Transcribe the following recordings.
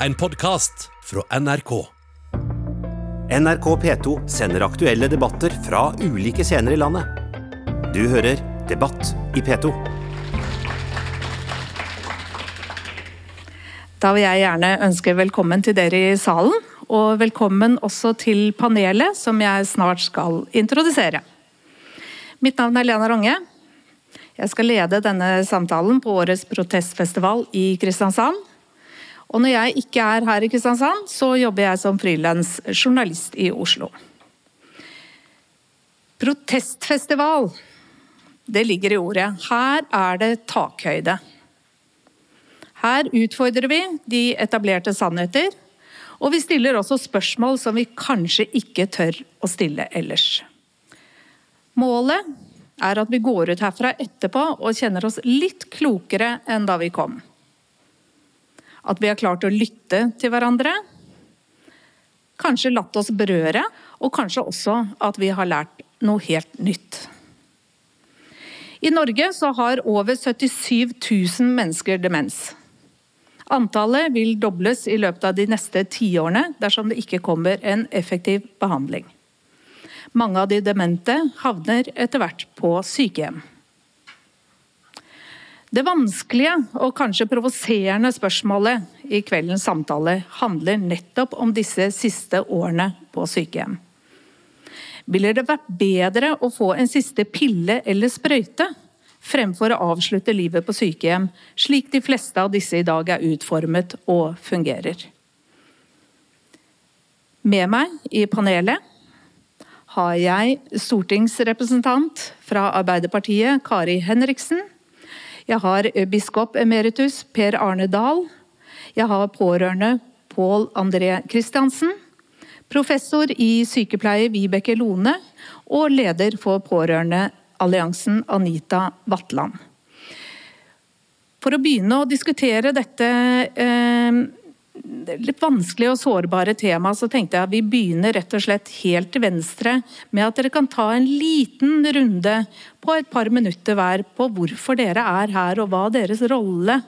En podkast fra NRK. NRK P2 sender aktuelle debatter fra ulike scener i landet. Du hører Debatt i P2. Da vil jeg gjerne ønske velkommen til dere i salen, og velkommen også til panelet som jeg snart skal introdusere. Mitt navn er Lena Ronge. Jeg skal lede denne samtalen på årets protestfestival i Kristiansand. Og når jeg ikke er her i Kristiansand, så jobber jeg som frilansjournalist i Oslo. Protestfestival, det ligger i ordet. Her er det takhøyde. Her utfordrer vi de etablerte sannheter, og vi stiller også spørsmål som vi kanskje ikke tør å stille ellers. Målet er at vi går ut herfra etterpå og kjenner oss litt klokere enn da vi kom. At vi har klart å lytte til hverandre. Kanskje latt oss berøre, og kanskje også at vi har lært noe helt nytt. I Norge har over 77 000 mennesker demens. Antallet vil dobles i løpet av de neste tiårene dersom det ikke kommer en effektiv behandling. Mange av de demente havner etter hvert på sykehjem. Det vanskelige og kanskje provoserende spørsmålet i kveldens samtale handler nettopp om disse siste årene på sykehjem. Ville det vært bedre å få en siste pille eller sprøyte fremfor å avslutte livet på sykehjem, slik de fleste av disse i dag er utformet og fungerer? Med meg i panelet har jeg stortingsrepresentant fra Arbeiderpartiet, Kari Henriksen. Jeg har biskop emeritus Per Arne Dahl. Jeg har pårørende Pål André Kristiansen. Professor i sykepleie Vibeke Lone. Og leder for Pårørendealliansen Anita Vatland. For å begynne å diskutere dette eh, litt vanskelige og sårbare tema, så tenkte jeg at vi begynner rett og slett helt til venstre med at dere kan ta en liten runde på et par minutter hver på hvorfor dere er her, og hva deres rolle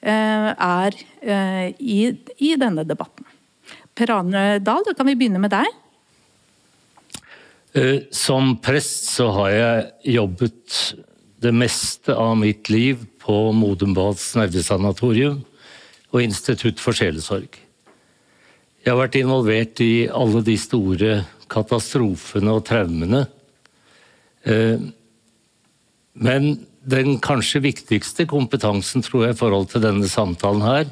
eh, er eh, i, i, denne debatten. Per Arne Dahl, da kan vi begynne med deg. Eh, som prest så har jeg jobbet det meste av mitt liv på Modumbads nervesanatorium og Institutt for sjelesorg. Jeg har vært involvert i alle de store katastrofene og traumene. Eh, men den kanskje viktigste kompetansen tror jeg i forhold til denne samtalen her,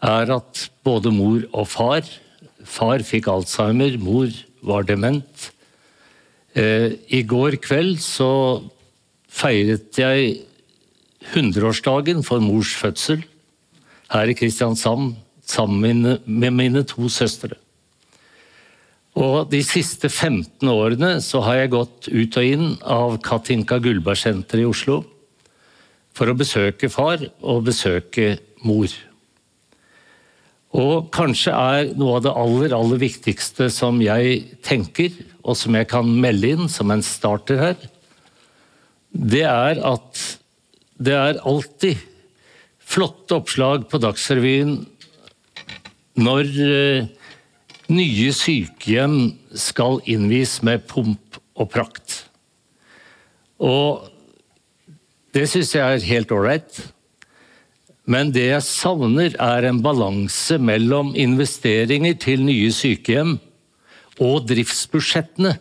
er at både mor og far Far fikk alzheimer, mor var dement. Eh, I går kveld så feiret jeg 100-årsdagen for mors fødsel her i Kristiansand sammen med mine to søstre. Og De siste 15 årene så har jeg gått ut og inn av Katinka Gullberg-senteret i Oslo for å besøke far og besøke mor. Og kanskje er noe av det aller, aller viktigste som jeg tenker, og som jeg kan melde inn som en starter her, det er at det er alltid flotte oppslag på Dagsrevyen når uh, nye sykehjem skal innvies med pomp og prakt. Og det syns jeg er helt ålreit. Men det jeg savner, er en balanse mellom investeringer til nye sykehjem og driftsbudsjettene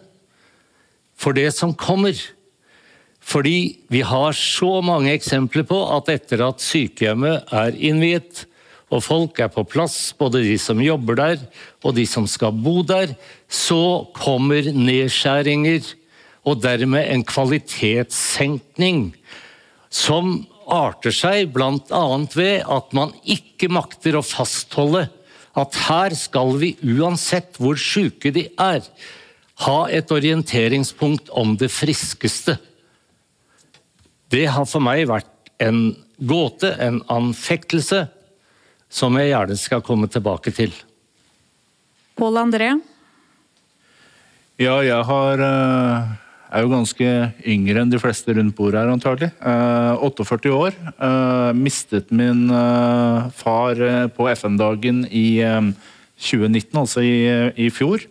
for det som kommer. Fordi vi har så mange eksempler på at etter at sykehjemmet er innviet, og folk er på plass, både de som jobber der og de som skal bo der, så kommer nedskjæringer og dermed en kvalitetssenkning som arter seg bl.a. ved at man ikke makter å fastholde at her skal vi, uansett hvor syke de er, ha et orienteringspunkt om det friskeste. Det har for meg vært en gåte, en anfektelse, som jeg gjerne skal komme tilbake til. Pål André? Ja, jeg har uh, er jo ganske yngre enn de fleste rundt bordet her, antagelig. 48 år. Mistet min far på FN-dagen i 2019, altså i, i fjor.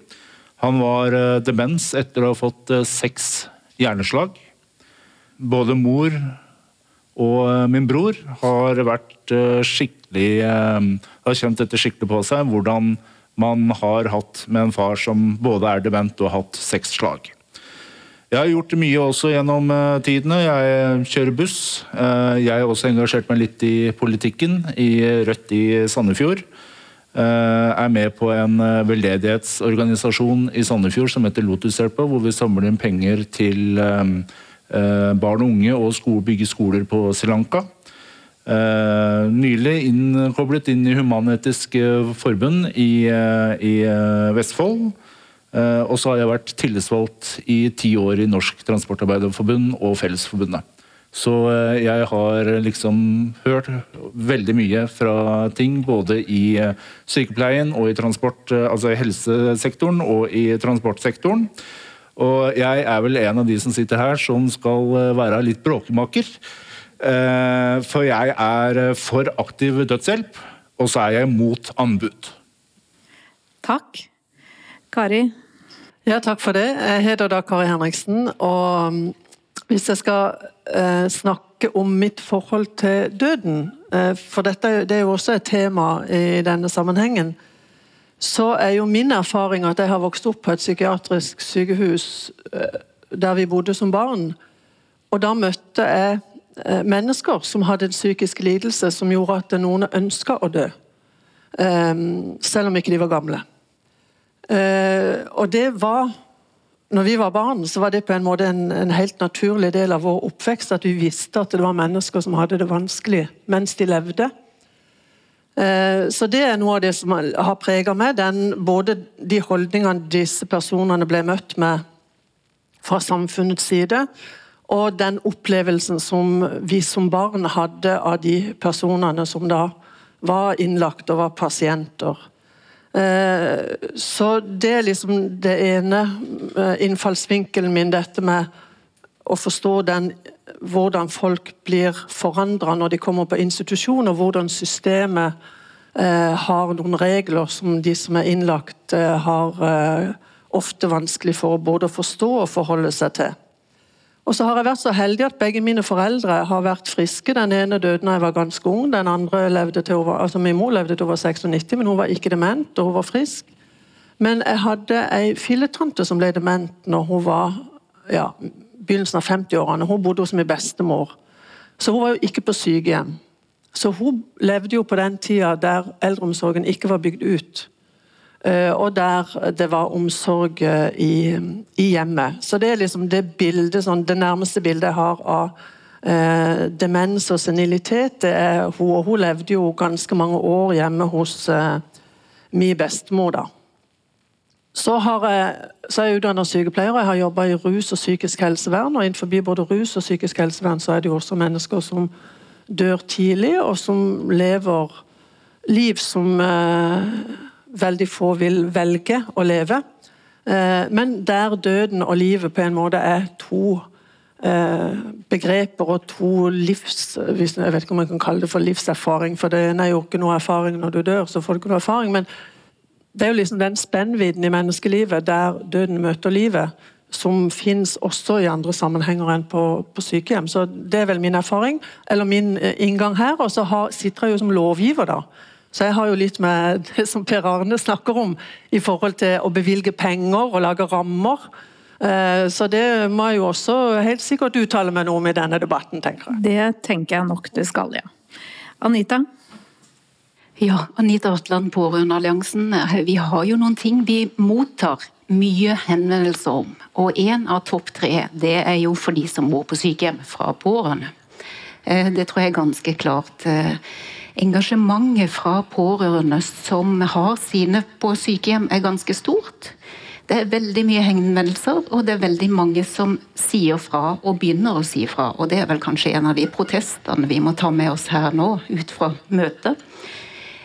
Han var demens etter å ha fått seks hjerneslag. Både mor og min bror har vært skikkelig Har kjent dette skikkelig på seg. hvordan man har hatt med en far som både er dement og har hatt seks slag. Jeg har gjort mye også gjennom eh, tidene. Jeg kjører buss. Eh, jeg har også engasjert meg litt i politikken, i Rødt i Sandefjord. Jeg eh, er med på en veldedighetsorganisasjon i Sandefjord som heter Lotushjelpa, hvor vi samler inn penger til barn og unge og sko, bygge skoler på Sri Lanka. Uh, nylig innkoblet inn i Human-Etisk Forbund i, i Vestfold. og så har jeg vært tillitsvalgt i ti år i Norsk Transportarbeiderforbund og Fellesforbundet. Så jeg har liksom hørt veldig mye fra ting både i sykepleien og i transport, altså i helsesektoren og i transportsektoren. Og jeg er vel en av de som sitter her som skal være litt bråkemaker. Eh, for jeg er eh, for aktiv dødshjelp, og så er jeg mot anbud. Takk. Kari? Ja, takk for det. Jeg heter da Kari Henriksen. Og mm, hvis jeg skal eh, snakke om mitt forhold til døden, for dette det er jo også et tema i denne sammenhengen, så er jo min erfaring at jeg har vokst opp på et psykiatrisk sykehus der vi bodde som barn. Og da møtte jeg Eh, mennesker som hadde en psykisk lidelse som gjorde at noen ønska å dø. Ehm, selv om ikke de var gamle. Eh, og det var når vi var barn, så var det på en måte en, en, helt naturlig del av vår oppvekst at vi visste at det var mennesker som hadde det vanskelig mens de levde. Eh, så det er noe av det som har preget meg. Den, både de holdningene disse personene ble møtt med fra samfunnets side, og den opplevelsen som vi som barn hadde av de personene som da var innlagt og var pasienter. Eh, så det er liksom det ene eh, innfallsvinkelen min, dette med å forstå den, hvordan folk blir forandra når de kommer på institusjon, og hvordan systemet eh, har noen regler som de som er innlagt, har ofte vanskelig for både å forstå og forholde seg til. Og så har jeg vært så heldig at begge mine foreldre har vært friske. Den ene døde da jeg var ganske ung. Den andre levde til over, altså Min mor levde til var 96, men hun var ikke dement, og hun var frisk. Men jeg hadde ei filletante som ble dement når hun var ja, begynnelsen av 50-årene. Hun bodde hos min bestemor. Så hun var jo ikke på sykehjem. Så hun levde jo på den tida der eldreomsorgen ikke var bygd ut. Eh, og der det var omsorg eh, i, i, hjemmet. Så det er liksom det bildet, sånn, det nærmeste bildet jeg har av eh, demens og senilitet. det er hun, og hun levde jo ganske mange år hjemme hos eh, min bestemor. da. Så, jeg, så er jeg utdannet sykepleier og jeg har jobba i rus og psykisk helsevern. og Innenfor både rus og psykisk helsevern så er det jo også mennesker som dør tidlig, og som lever liv som eh, veldig få vil velge å leve. Eh, men der døden og livet på en måte er to eh, begreper og to livs... Jeg vet ikke om jeg kan kalle det for livserfaring, for det er jo ikke noe erfaring når du dør. så får du ikke noe erfaring, men det er jo liksom den spennvidden i menneskelivet der døden møter livet, som fins også i andre sammenhenger enn på, på, sykehjem. Så Det er vel min erfaring, eller min eh, inngang her. Og så har, sitter jeg jo som lovgiver, da. Så jeg har jo litt med det som Per Arne snakker om, i forhold til å bevilge penger og lage rammer. Eh, så det må jeg jo også helt sikkert uttale meg noe om i denne debatten, tenker jeg. Det tenker jeg nok det skal, ja. Anita? Ja, Anita Atland, Pårørendealliansen. Vi har jo noen ting vi mottar mye henvendelser om. Og én av topp tre det er jo for de som bor på sykehjem fra pårørende. Eh, det tror jeg er ganske klart. Eh, engasjementet fra pårørende som har sine på sykehjem, er ganske stort. Det er veldig mye henvendelser, og det er veldig mange som sier fra og begynner å si fra. Og det er vel kanskje en av de protestene vi må ta med oss her nå, ut fra møtet.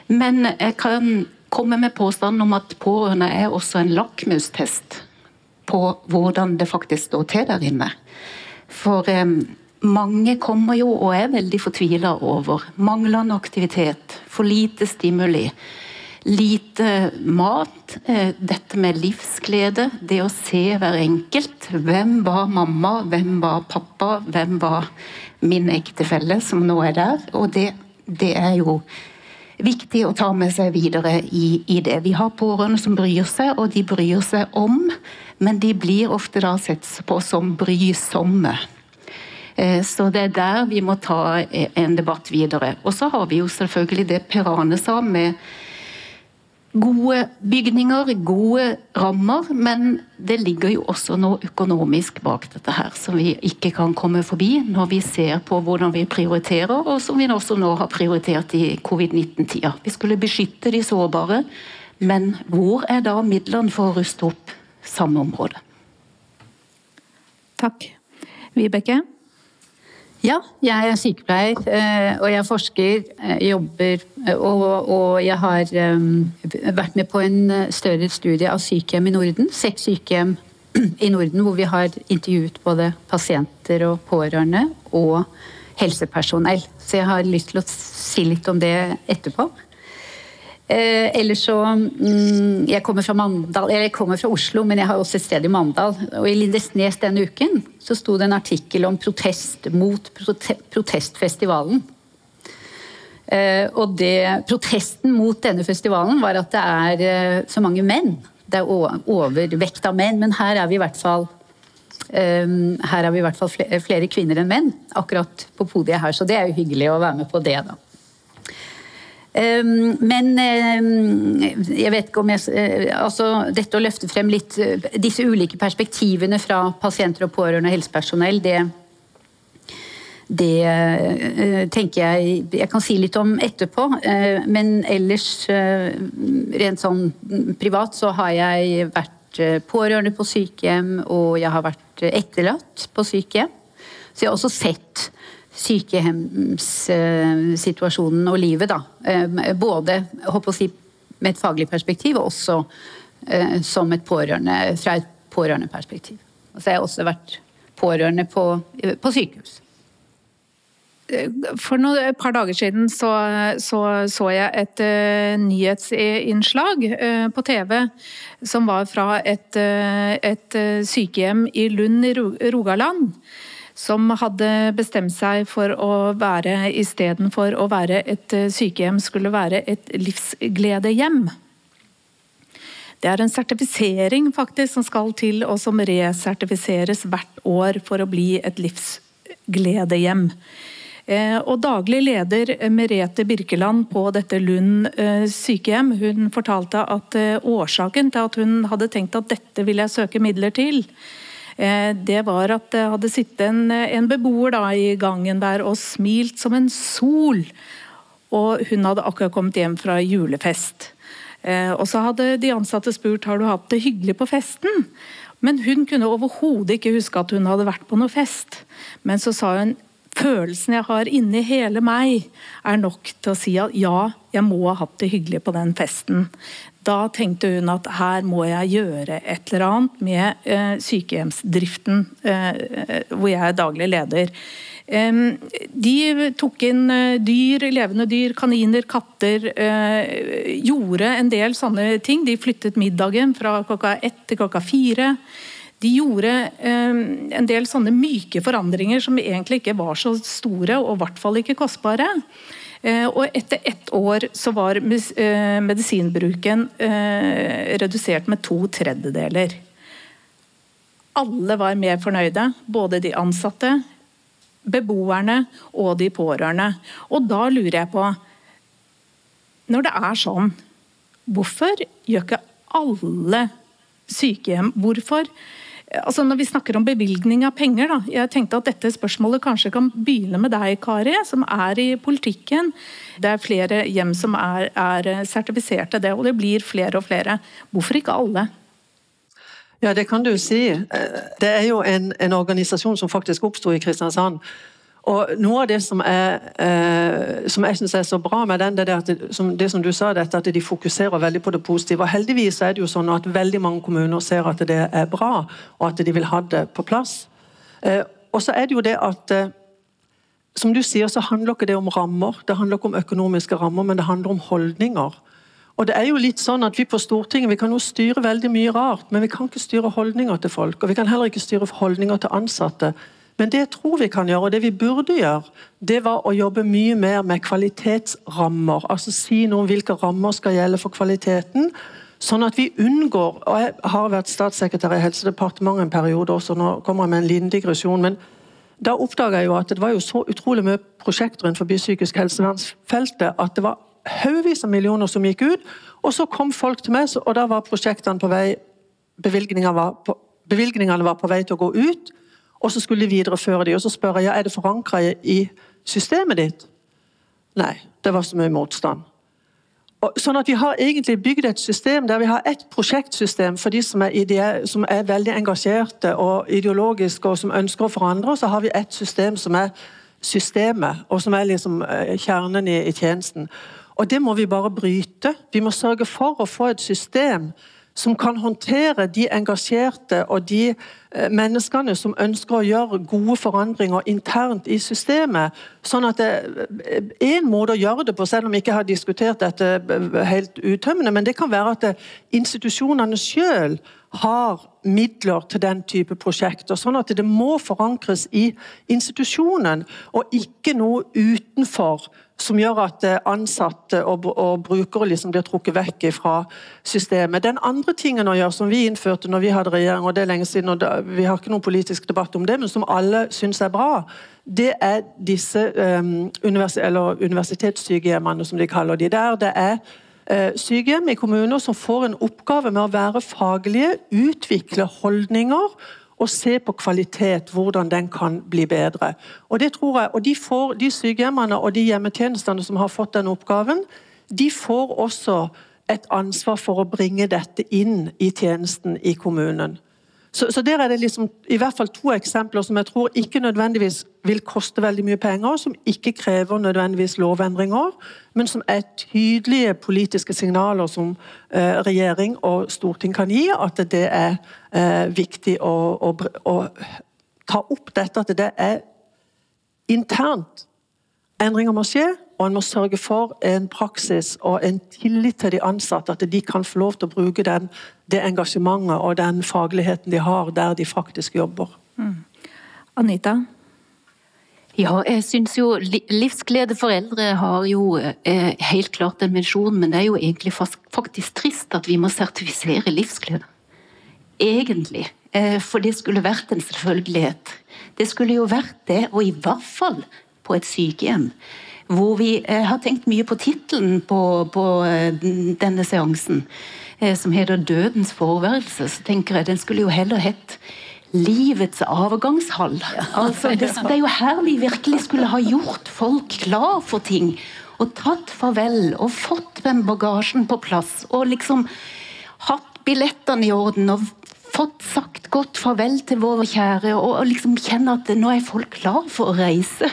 Men jeg kan komme med påstanden om at pårørende er også en lakmustest på hvordan det faktisk står til der inne. For eh, mange kommer jo og er veldig fortvila over manglende aktivitet, for lite stimuli. Lite mat, eh, dette med livsglede, det å se hver enkelt. Hvem var mamma, hvem var pappa, hvem var min ektefelle, som nå er der? Og det, det er jo viktig å ta med seg videre i, i, det. Vi har pårørende som bryr seg, og de bryr seg om, men de blir ofte da sett på som brysomme. Eh, så det er der vi må ta en debatt videre. Og så har vi jo selvfølgelig det Per Arne sa med gode bygninger, gode rammer, men det ligger jo også noe økonomisk bak dette her, som vi ikke kan komme forbi når vi ser på hvordan vi prioriterer, og som vi også nå har prioritert i covid-19-tida. Vi skulle beskytte de sårbare, men hvor er da midlene for å ruste opp samme område? Takk. Vibeke? Ja, jeg er sykepleier eh, og jeg forsker, eh, jobber eh, og, og jeg har vært med på en større studie av sykehjem i Norden. Seks sykehjem i Norden hvor vi har intervjuet både pasienter og pårørende og helsepersonell. Så jeg har lyst til å si litt om det etterpå. Eh, ellers så mm, Jeg kommer fra Mandal, jeg kommer fra Oslo, men jeg har også et sted i Mandal. Og I Lindesnes denne uken så sto det en artikkel om protest mot prote protestfestivalen. Eh, og det, protesten mot denne festivalen var at det er eh, så mange menn. Det er overvekt av menn, men her er vi i hvert fall eh, her er vi i hvert fall flere, flere kvinner enn menn akkurat på podiet her, så det er jo hyggelig å være med på det. da. Ehm, men ehm, jeg vet ikke om jeg eh, Altså dette å løfte frem litt eh, Disse ulike perspektivene fra pasienter og pårørende og helsepersonell, det det eh, tenker jeg jeg kan si litt om etterpå. Men ellers, rent sånn privat, så har jeg vært pårørende på sykehjem, og jeg har vært etterlatt på sykehjem. Så jeg har også sett sykehjemssituasjonen og livet, da. Eh, både si, med et faglig perspektiv, og også eh, som et pårørende, fra et pårørendeperspektiv. Så jeg har også vært pårørende på, på sykehus. For noe, et par dager siden så, så, så jeg et uh, nyhetsinnslag uh, på TV som var fra et, uh, et sykehjem i Lund i Rogaland som hadde bestemt seg for å være istedenfor å være et eh, sykehjem, skulle være et livsgledehjem. Det er en sertifisering faktisk som skal til, og som resertifiseres hvert år for å bli et livsgledehjem. Eh, og daglig leder Merete Birkeland på dette Lund eh, sykehjem, hun fortalte at årsaken til at hun hadde tenkt at dette ville jeg søke midler til, Eh, det var at det hadde sittet en, en beboer da, i gangen der og smilt som en sol. Og hun hadde akkurat kommet hjem fra julefest. Eh, og så hadde de ansatte spurt har du hatt det hyggelig på festen. Men hun kunne overhodet ikke huske at hun hadde vært på noe fest. Men så sa hun følelsen jeg har inni hele meg, er nok til å si at ja, jeg må ha hatt det hyggelig på den festen. Da tenkte hun at her må jeg gjøre et eller annet med eh, sykehjemsdriften, eh, hvor jeg er daglig leder. De tok inn eh, dyr, levende dyr, kaniner, katter. Gjorde en del sånne ting. De flyttet middagen fra klokka ett til klokka fire. De gjorde en del sånne myke forandringer som egentlig ikke var så store, og i hvert fall ikke kostbare. Eh, og etter ett år så var eh, medisinbruken eh, redusert med to tredjedeler. Alle var mer fornøyde, både de ansatte, beboerne og de pårørende. Og da lurer jeg på Når det er sånn, hvorfor gjør ikke alle sykehjem Hvorfor altså Når vi snakker om bevilgning av penger, da, jeg tenkte at dette spørsmålet kanskje kan begynne med deg, Kari, som er i politikken. Det er flere hjem som er, er sertifiserte det, og det blir flere og flere. Hvorfor ikke alle? Ja, det kan du si. Det er jo en, en organisasjon som faktisk oppsto i Kristiansand. Og Noe av det som, er, eh, som jeg synes er så bra med den, det er at det, som, det som du sa, dette, at de fokuserer veldig på det positive. og Heldigvis er det jo sånn at veldig mange kommuner ser at det er bra, og at de vil ha det på plass. Eh, og så er det jo det at eh, som du sier, så handler ikke det om rammer, det handler ikke om økonomiske rammer, men det handler om holdninger. Og det er jo litt sånn at Vi på Stortinget vi kan jo styre veldig mye rart, men vi kan ikke styre holdninger til folk. Og vi kan heller ikke styre holdninger til ansatte. Men det jeg tror vi kan gjøre, og det vi burde gjøre, det var å jobbe mye mer med kvalitetsrammer. Altså si noe om hvilke rammer skal gjelde for kvaliteten. Sånn at vi unngår og Jeg har vært statssekretær i Helsedepartementet en periode også, nå kommer jeg med en liten digresjon. men da oppdaga jeg jo at det var jo så utrolig mye prosjekter innenfor psykisk helsevernsfeltet at det var haugevis av millioner som gikk ut. Og så kom folk til meg, og da var prosjektene på vei Bevilgningene var på, bevilgningene var på vei til å gå ut, og så skulle de videreføre de. Og så spør jeg ja, er det forankra i systemet ditt. Nei, det var så mye motstand. Sånn at Vi har egentlig bygd et system der vi har ett prosjektsystem for de som er, ideelle, som er veldig engasjerte og ideologiske og som ønsker å forandre, og så har vi ett system som er systemet, og som er liksom eh, kjernen i, i tjenesten. Og Det må vi bare bryte. Vi må sørge for å få et system som kan håndtere de engasjerte og de eh, menneskene som ønsker å gjøre gode forandringer internt i systemet. Sånn at det, En måte å gjøre det på, selv om vi ikke har diskutert dette eh, helt uttømmende, men det kan være at institusjonene selv har midler til den type prosjekter. Sånn at det må forankres i institusjonen, og ikke noe utenfor som gjør at eh, ansatte og, og brukere liksom blir trukket vekk fra systemet. Den andre tingen å gjøre som vi innførte når vi hadde regjering, og det er lenge siden, og vi har ikke noen politisk debatt om det, men som alle syns er bra, det er disse um, univers universitetssykehjemmene, som de kaller de. Der det er uh, sykehjem i kommuner som får en oppgave med å være faglige, utvikle holdninger og se på kvalitet, hvordan den kan bli bedre. Og det tror jeg, og de, får, de sykehjemmene og de hjemmetjenestene som har fått den oppgaven, de får også et ansvar for å bringe dette inn i tjenesten i kommunen. Så, så, der er det liksom, i hvert fall to eksempler som jeg tror ikke nødvendigvis vil koste veldig mye penger, som ikke krever nødvendigvis lovendringer, men som er tydelige politiske signaler som eh, regjering og storting kan gi, at det er eh, viktig å, å, å, ta opp dette, at det er internt. Endringer må skje, og en må sørge for en praksis og en tillit til de ansatte, at de kan få lov til å bruke den, det engasjementet og den fagligheten de har der de faktisk jobber. Mm. Anita? Ja, jeg syns jo livsglede for eldre har jo eh, helt klart en misjon, men det er jo egentlig faktisk trist at vi må sertifisere livsglede. Egentlig. Eh, for det skulle vært en selvfølgelighet. Det skulle jo vært det, og i hvert fall på et sykehjem. Hvor vi eh, har tenkt mye på tittelen på, på eh, denne seansen, som heter 'Dødens forværelse'. Så tenker jeg den skulle jo heller hett livets avgangshall. Altså, det, det, er jo her vi virkelig skulle ha gjort folk klar for ting. Og tatt farvel og fått den bagasjen på plass. Og liksom hatt billettene i orden og fått sagt godt farvel til våre kjære. Og, og liksom kjenne at nå er folk klar for å reise.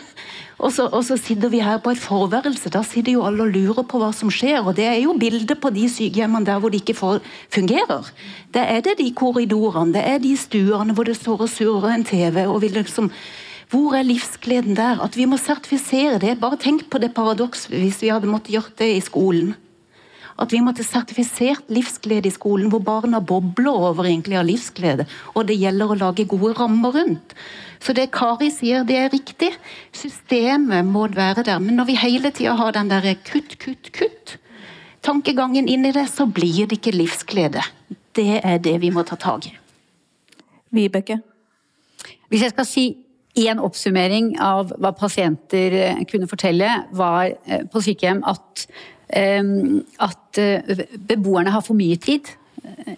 Og så, og så, sitter vi her på et forværelse. Da sitter jo alle og lurer på hva som skjer. Og det er jo bildet på de sykehjemmene der hvor det ikke fungerer. Det er det de korridorene, det er de stuene hvor det står og surrer en TV. og vil liksom hvor er livsgleden der? At vi må sertifisere det. Bare tenk på det paradokset hvis vi hadde måttet gjøre det i skolen. At vi måtte sertifisert livsglede i skolen, hvor barna bobler over egentlig av livsglede. Og det gjelder å lage gode rammer rundt. Så det Kari sier, det er riktig. Systemet må være der. Men når vi hele tida har den der kutt, kutt, kutt, tankegangen inn i det, så blir det ikke livsglede. Det er det vi må ta tak i. Vibeke? Hvis jeg skal si én oppsummering av hva pasienter eh, kunne fortelle, var eh, på sykehjem at, eh, at beboerne har for mye tid.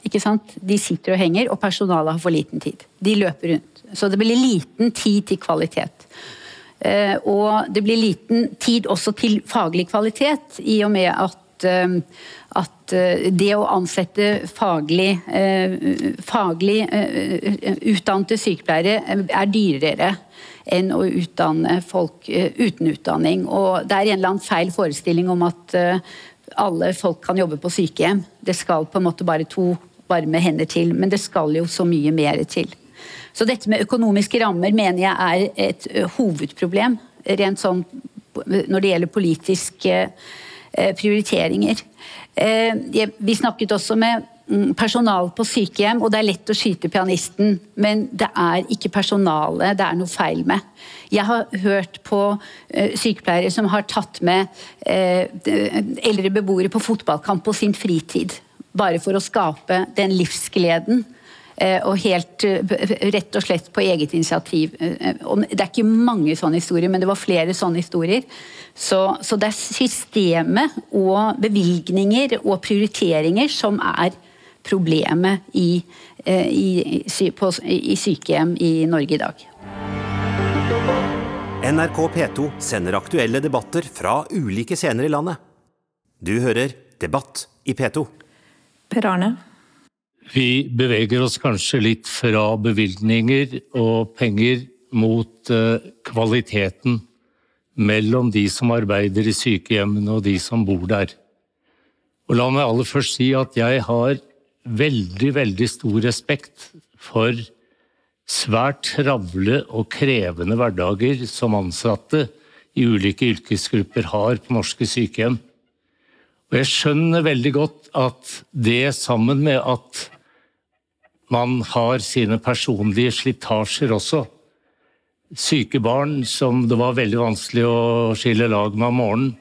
Ikke sant? De sitter og henger, og personalet har for liten tid. De løper rundt. Så det blir liten tid til kvalitet. Eh, og det blir liten tid også til faglig kvalitet, i og med at eh, at eh, det å ansette faglig, faglig utdannede sykepleiere er dyrere enn å utdanne folk uten utdanning. Og det er en eller annen feil forestilling om at alle folk kan jobbe på sykehjem. Det skal på en måte bare to varme hender til, men det skal jo så mye mer til. Så dette med økonomiske rammer mener jeg er et hovedproblem, rent sånn når det gjelder politiske prioriteringer. Vi snakket også med mm, personal på sykehjem, og det er lett å skyte pianisten, men det er ikke personalet det er noe feil med. Jeg har hørt på sykepleiere som har tatt med eldre beboere på fotballkamp på sin fritid. Bare for å skape den livsgleden og helt eh, rett og slett på eget initiativ. Eh, det er ikke mange sånne historier, men det var flere sånne historier. Så, så det er systemet og bevilgninger og prioriteringer som er problemet i, i, på, i sykehjem i Norge i dag. NRK P2 sender aktuelle debatter fra ulike scener i landet. Du hører Debatt i P2. Per Arne? Vi beveger oss kanskje litt fra bevilgninger og penger mot uh, kvaliteten mellom de som arbeider i sykehjemmene og de som bor der. Og la meg aller først si at jeg har veldig, veldig stor respekt for svært travle og krevende hverdager som ansatte i ulike yrkesgrupper har på norske sykehjem. Og jeg skjønner veldig godt at det sammen med at man har sine personlige slitasjer også. Syke barn som det var veldig vanskelig å skille lag med om morgenen,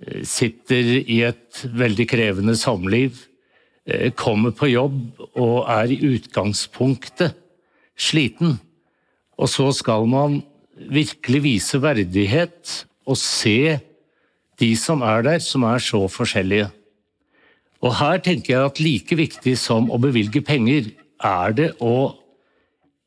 eh, sitter i et veldig krevende samliv, eh, kommer på jobb og er i utgangspunktet sliten. Og så skal man virkelig vise verdighet og se de som er der, som er så forskjellige. Og her tenker jeg at like viktig som å bevilge penger, er det å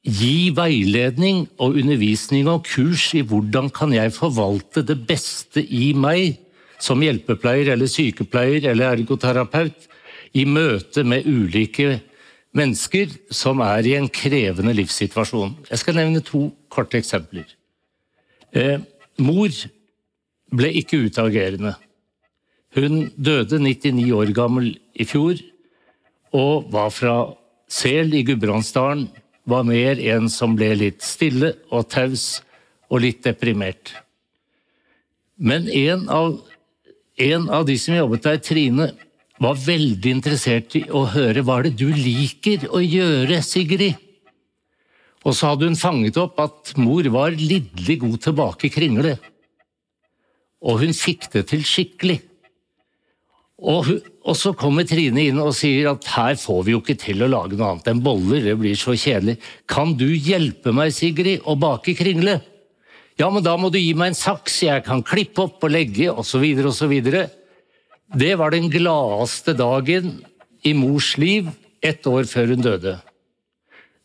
gi veiledning og undervisning og kurs i hvordan kan jeg forvalte det beste i meg som hjelpepleier eller sykepleier eller ergoterapeut i møte med ulike mennesker som er i en krevende livssituasjon. Jeg skal nevne to korte eksempler. Eh, mor ble ikke utagerende. Hun døde 99 år gammel i fjor og var fra Sel i Gudbrandsdalen var mer en som ble litt stille og taus og litt deprimert. Men en av, en av de som jobbet der, Trine, var veldig interessert i å høre hva det du liker å gjøre, Sigrid? Og så hadde hun fanget opp at mor var lidderlig god tilbake kringle. Og hun fikk det til skikkelig. Og, og, så kommer Trine inn og sier at her får vi jo ikke til å lage noe annet enn boller, det blir så kjedelig. Kan du hjelpe meg, Sigrid, å bake kringle? Ja, men da må du gi meg en saks jeg kan klippe opp og legge, osv., osv. Det var den gladeste dagen i mors liv ett år før hun døde.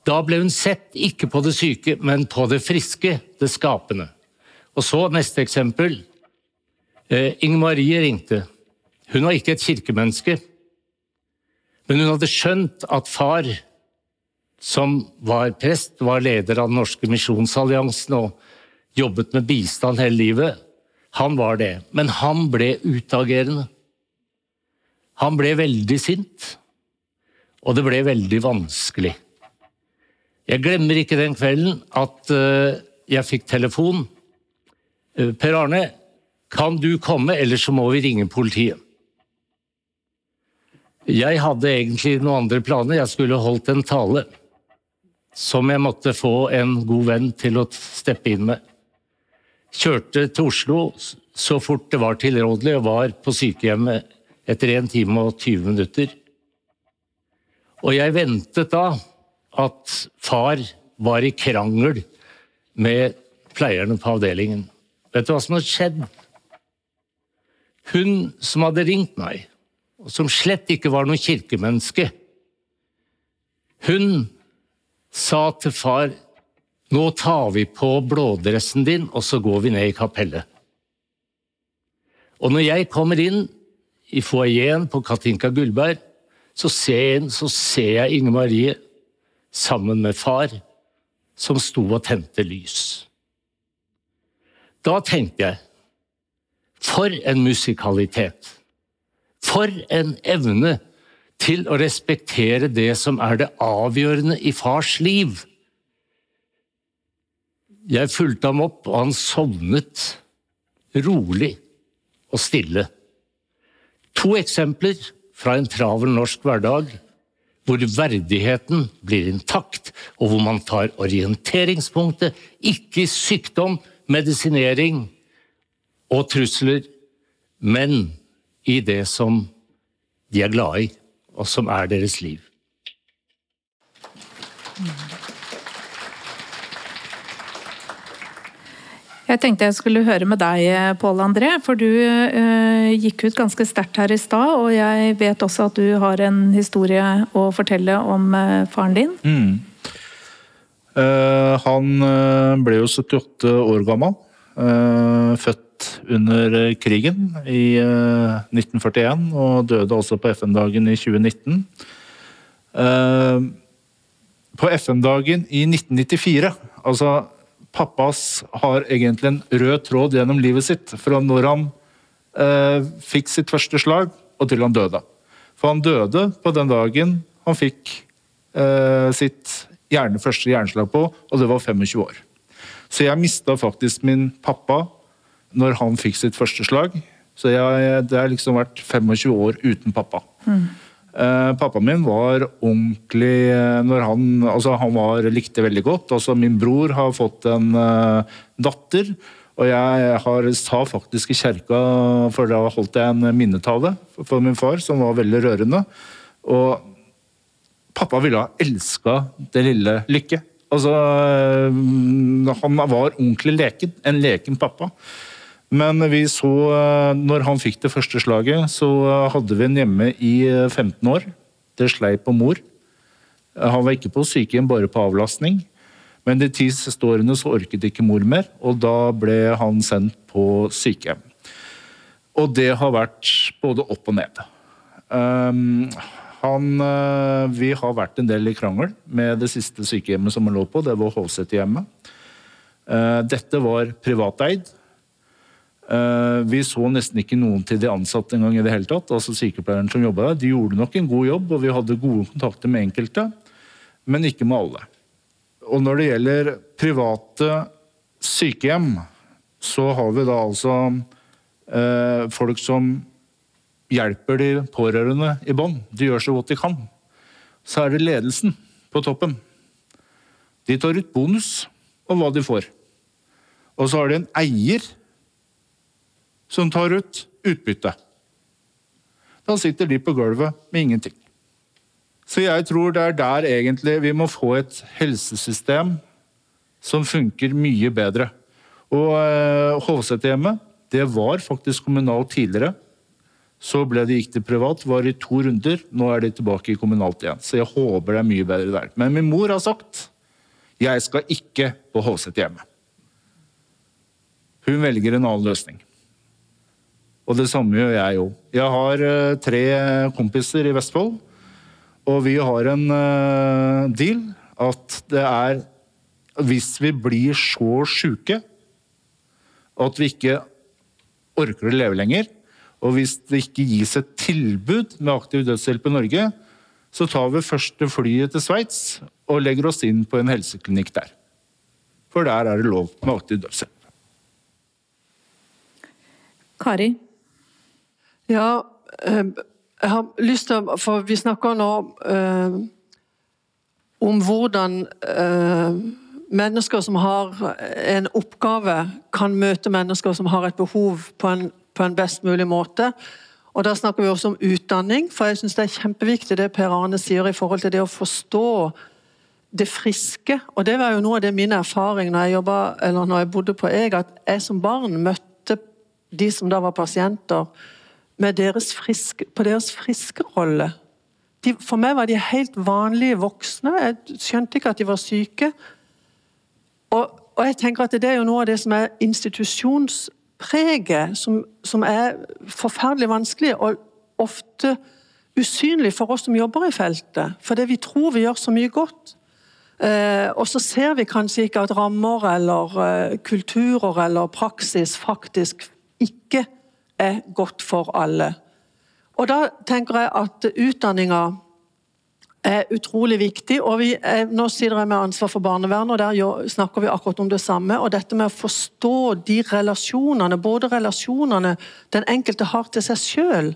Da ble hun sett ikke på det syke, men på det friske, det skapende. Og så neste eksempel. Eh, Inger Marie ringte. Hun var ikke et kirkemenneske, men hun hadde skjønt at far, som var prest, var leder av Den norske misjonsalliansen og jobbet med bistand hele livet. Han var det, men han ble utagerende. Han ble veldig sint, og det ble veldig vanskelig. Jeg glemmer ikke den kvelden at eh, jeg fikk telefon. Eh, per Arne, kan du komme, ellers så må vi ringe politiet. Jeg hadde egentlig noen andre planer. Jeg skulle holdt en tale som jeg måtte få en god venn til å steppe inn med. Kjørte til Oslo så fort det var tilrådelig, og var på sykehjemmet etter 1 time og 20 minutter. Og jeg ventet da at far var i krangel med pleierne på avdelingen. Vet du hva som hadde skjedd? Hun som hadde ringt meg, som slett ikke var noe kirkemenneske. Hun sa til far nå tar vi på blådressen din, og så går vi ned i kapellet. Og når jeg kommer inn i foajeen på Katinka Gullberg, så ser, så ser jeg Inge Marie sammen med far, som sto og tente lys. Da tenkte jeg for en musikalitet! For en evne til å respektere det som er det avgjørende i fars liv! Jeg fulgte ham opp, og han sovnet rolig og stille. To eksempler fra en travel norsk hverdag hvor verdigheten blir intakt, og hvor man tar orienteringspunktet, ikke sykdom, medisinering og trusler, men i det som de er glade i, og som er deres liv. Jeg tenkte jeg skulle høre med deg, Pål André, for du eh, gikk ut ganske sterkt her i stad. Og jeg vet også at du har en historie å fortelle om eh, faren din. Mm. Eh, han ble jo 78 år gammel. født under krigen i 1941, og døde også på FN-dagen i 2019. på FN-dagen i 1994, altså pappas har egentlig en rød tråd gjennom livet sitt. Fra når han eh, fikk sitt første slag, og til han døde. For han døde på den dagen han fikk eh, sitt hjerne, første hjerneslag på, og det var 25 år. Så jeg mista faktisk min pappa når han fikk sitt første slag. Så jeg, det har liksom vært 25 år uten pappa. Mm. Eh, pappaen min var ordentlig eh, når han, altså han var, likte veldig godt. Altså min bror har fått en uh, datter. Og jeg har, sa faktisk i kjerka, for da holdt jeg en minnetale for min far, som var veldig rørende. Og pappa ville ha elska det lille Lykke. Altså, han var ordentlig leken. En leken pappa. Men vi så, eh, når han fikk det første slaget, så eh, hadde vi en hjemme i 15 eh, år. Det slei på mor. Han var ikke på sykehjem, bare på avlastning. Men de ti siste årene så orket ikke mor mer, og da ble han sendt på sykehjem. Og det har vært både opp og ned. Um, han, vi har vært en del i krangel med det siste sykehjemmet som han lå på. Det var Hovseterhjemmet. Uh, dette var privateid. Eh, vi så nesten ikke noen til de ansatte en gang i det hele tatt. altså sykepleierne som der. De gjorde nok en god jobb, og vi hadde gode kontakter med enkelte, men ikke med alle. Og når det gjelder private sykehjem, så har vi da altså eh, folk som hjelper de pårørende i bånn. De gjør så godt de kan. Så er det ledelsen på toppen. De tar ut bonus om hva de får. Og så har de en eier som tar ut utbytte. Da sitter de på gulvet med ingenting. Så jeg tror det er der egentlig vi må få et helsesystem som funker mye bedre. Og eh, Hovseterhjemmet, det var faktisk kommunalt tidligere. Så ble det gikk til privat, var i to runder. Nå er de tilbake i kommunalt igjen. Så jeg håper det er mye bedre der. Men min mor har sagt jeg skal ikke på Hovseterhjemmet. Hun velger en annen løsning. Og det samme gjør jeg jo. Jeg har uh, tre kompiser i Vestfold, og vi har en uh, deal at det er Hvis vi blir så sjuke at vi ikke orker å leve lenger, og hvis det ikke gis et tilbud med aktiv dødshjelp i Norge, så tar vi første flyet til Sveits og legger oss inn på en helseklinikk der. For der er det lov med aktiv dødshjelp. Kari, ja, eh, jeg har lyst til For vi snakker nå eh, om hvordan eh, mennesker som har en oppgave, kan møte mennesker som har et behov, på en, på en best mulig måte. Og Da snakker vi også om utdanning, for jeg syns det er kjempeviktig det Per Arne sier i forhold til det å forstå det friske. Og det var jo noe av det min erfaring når jeg, jobbet, når jeg bodde på EG, at jeg som barn møtte de som da var pasienter deres friske, på deres friske rolle. De, for meg var de helt vanlige voksne. Jeg skjønte ikke at de var syke. Og, og, jeg tenker at det er jo noe av det som er institusjonspreget, som, som er forferdelig vanskelig. Og ofte usynlig for oss som jobber i feltet. Fordi vi tror vi gjør så mye godt. Eh, og så ser vi kanskje ikke at rammer eller eh, kulturer eller praksis faktisk ikke er godt for alle. Og da tenker jeg at utdanninga er utrolig viktig. og vi er, Nå sitter jeg med ansvar for barnevernet, og der snakker vi akkurat om det samme. og Dette med å forstå de relasjonene, både relasjonene den enkelte har til seg sjøl.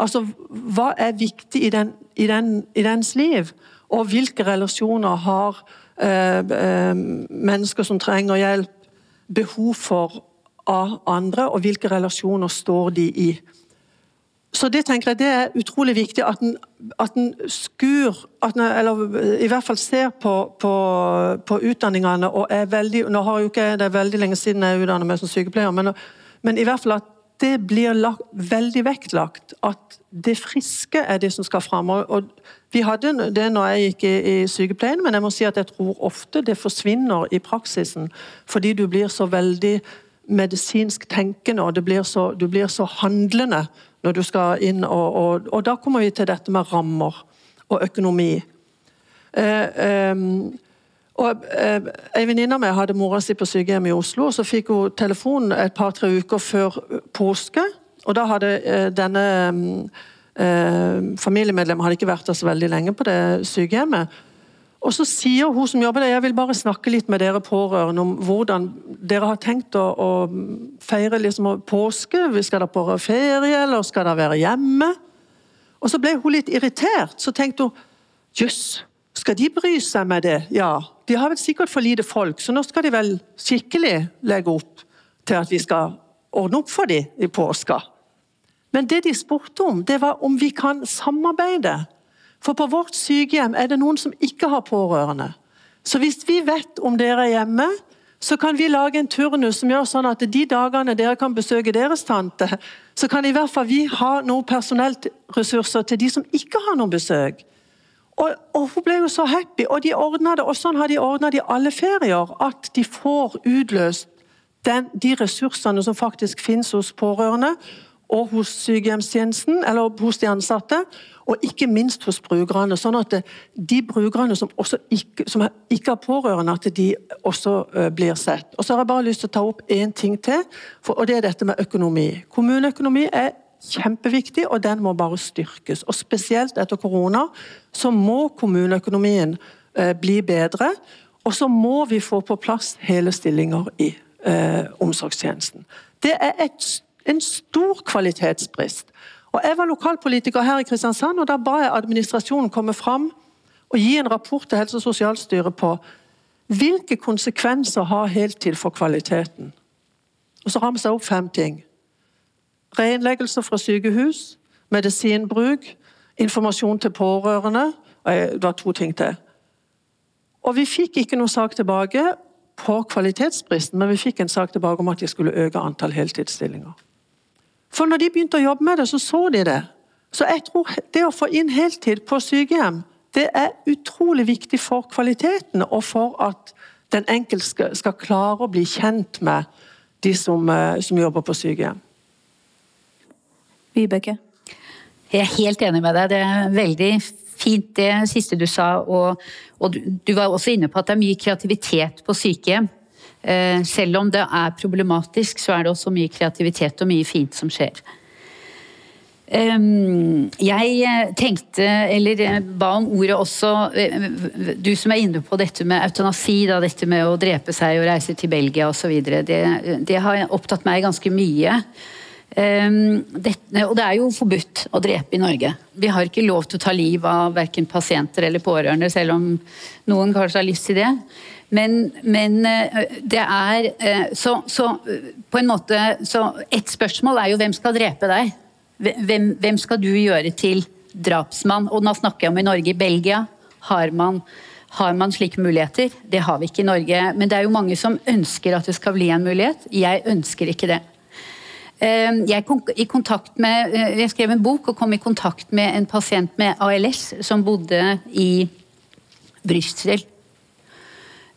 Altså, hva er viktig i, den, i, den, i dens liv? Og hvilke relasjoner har eh, eh, mennesker som trenger hjelp, behov for av andre, og hvilke relasjoner står de i? Så det tenker jeg det er utrolig viktig at en, at en skur at en, Eller i hvert fall ser på, på, på, utdanningene og er veldig Nå har jo ikke Det er veldig lenge siden jeg utdannet meg som sykepleier, men, men, i hvert fall at det blir lagt, veldig vektlagt. At det friske er det som skal fram. Og, vi hadde det når jeg gikk i, i, sykepleien, men jeg må si at jeg tror ofte det forsvinner i praksisen. Fordi du blir så veldig medisinsk tenkende, og blir så, du blir så handlende når du skal inn. Og, og, og da kommer vi til dette med rammer og økonomi. Eh, eh, og eh, venninne av meg hadde mora si på sykehjem i Oslo, og så fikk hun telefon et par-tre uker før påske. og Da hadde eh, denne eh, familiemedlemmet hadde ikke vært der så veldig lenge på det sykehjemmet. Og så sier hun som jobber der, jeg vil bare snakke litt med dere pårørende om hvordan dere har tenkt å, å feire liksom påske. Skal dere på ferie, eller skal dere være hjemme? Og så ble hun litt irritert. Så tenkte hun jøss, skal de bry seg med det? Ja, de har vel sikkert for lite folk, så nå skal de vel skikkelig legge opp til at vi skal ordne opp for dem i påska. Men det de spurte om, det var om vi kan samarbeide for på vårt sykehjem er det noen som ikke har pårørende. Så hvis vi vet om dere er hjemme, så kan vi lage en turnus som gjør sånn at de dagene dere kan besøke deres tante, så kan i hvert fall vi ha noen personellressurser til de som ikke har noen besøk. Og, og Hun ble jo så happy, og de det, og sånn har de ordna det i alle ferier. At de får utløst den, de ressursene som faktisk finnes hos pårørende og hos sykehjemstjenesten, eller hos de ansatte og ikke minst hos brukerne. Sånn at de brukerne som, ikke, som ikke har pårørende, at de også uh, blir sett. Og Så har jeg bare lyst til å ta opp én ting til, for, og det er dette med økonomi. Kommuneøkonomi er kjempeviktig, og den må bare styrkes. Og Spesielt etter korona så må kommuneøkonomien uh, bli bedre. Og så må vi få på plass hele stillinger i eh, omsorgstjenesten. Det er et, en stor kvalitetsbrist. Og Jeg var lokalpolitiker her i Kristiansand, og da ba jeg administrasjonen komme fram og gi en rapport til Helse- og sosialstyret på hvilke konsekvenser har heltid for kvaliteten. Og Så ramset jeg opp fem ting. Reinnleggelser fra sykehus, medisinbruk, informasjon til pårørende. og Det var to ting til. Og Vi fikk ikke noen sak tilbake på kvalitetsbristen, men vi fikk en sak tilbake om at de skulle øke antall heltidsstillinger. For når de begynte å jobbe med det, så så de det. Så jeg tror det å få inn heltid på sykehjem, det er utrolig viktig for kvaliteten og for at den enkelte skal, klare å bli kjent med de som, eh, som jobber på sykehjem. Vibeke? Jeg er helt enig med deg. Det er veldig fint det siste du sa. Og, og du, du var også inne på at det er mye kreativitet på sykehjem. Eh, selv om det er problematisk, så er det også mye kreativitet og mye fint som skjer. Jeg eh, tenkte, eller eh, ba om ordet også Du som er inne på dette med eutanasi, da, dette med å drepe seg og reise til Belgia osv. Det, det har opptatt meg ganske mye. Det, og det er jo forbudt å drepe i Norge. Vi har ikke lov til å ta liv av verken pasienter eller pårørende, selv om noen kanskje har lyst til det. Men, men eh, det er eh, så, så, på en måte Så ett spørsmål er jo hvem skal drepe deg? Hvem, hvem, skal du gjøre til drapsmann? Og nå snakker jeg om i Norge. I Belgia har man, har man slike muligheter. Det har vi ikke i Norge. Men det er jo mange som ønsker at det skal bli en mulighet. Jeg ønsker ikke det. Jeg, jeg, i kontakt med, jeg skrev en bok og kom i kontakt med en pasient med ALS som bodde i Eh,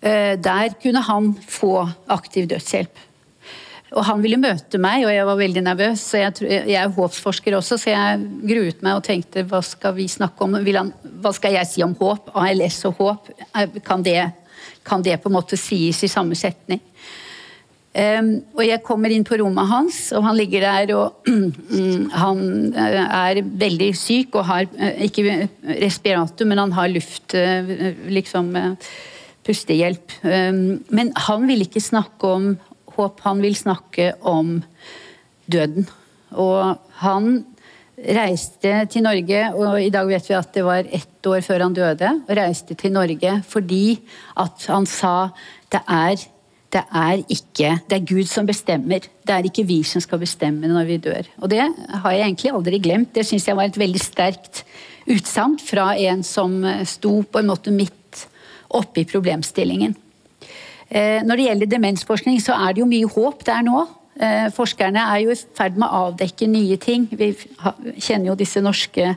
der kunne han få aktiv dødshjelp. Og han ville møte meg, og jeg var veldig nervøs. Jeg, jeg er håpsforsker også, så jeg gruet meg og tenkte hva skal vi snakke om? Han, hva skal jeg si om håp? ALS og håp, kan det, kan det på en måte sies i samme setning? Um, og jeg kommer inn på rommet hans, og han ligger der og Han eh, er veldig syk og har ikke respirator, men han har luft liksom pustehjelp. Um, men han vil ikke snakke om håp, han vil snakke om døden. Og han reiste til Norge, og i dag vet vi at det var ett år før han døde, og reiste til Norge fordi at han sa det er det er ikke Det er Gud som bestemmer. Det er ikke vi som skal bestemme når vi dør. Og det har jeg egentlig aldri glemt. Det syns jeg var et veldig sterkt utsagn fra en som sto på en måte midt oppe i problemstillingen. Eh, når det gjelder demensforskning, så er det jo mye håp der nå. Eh, forskerne er jo i ferd med å avdekke nye ting. Vi kjenner jo disse norske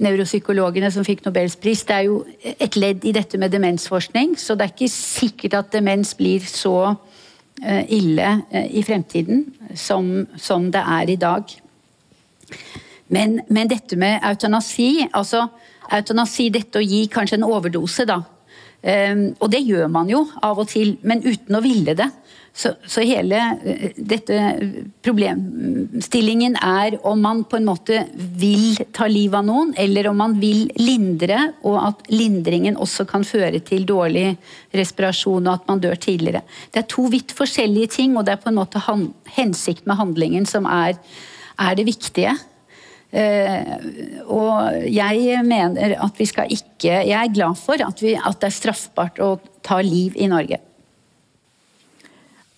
nevropsykologene som fikk Nobels pris. Det er jo et ledd i dette med demensforskning, så det er ikke sikkert at demens blir så eh, ille i fremtiden som, som det er i dag. Men, men, dette med eutanasi, altså eutanasi, dette å gi kanskje en overdose, da. Um, og det gjør man jo av og til, men uten å ville det. Så, så, hele eh, dette problemstillingen er om man på en måte vil ta livet av noen, eller om man vil lindre, og at lindringen også kan føre til dårlig respirasjon og at man dør tidligere. Det er to vidt forskjellige ting, og det er på en måte hensikt med handlingen som er, er det viktige. Uh, og jeg mener at vi skal ikke Jeg er glad for at, vi, at det er straffbart å ta liv i Norge.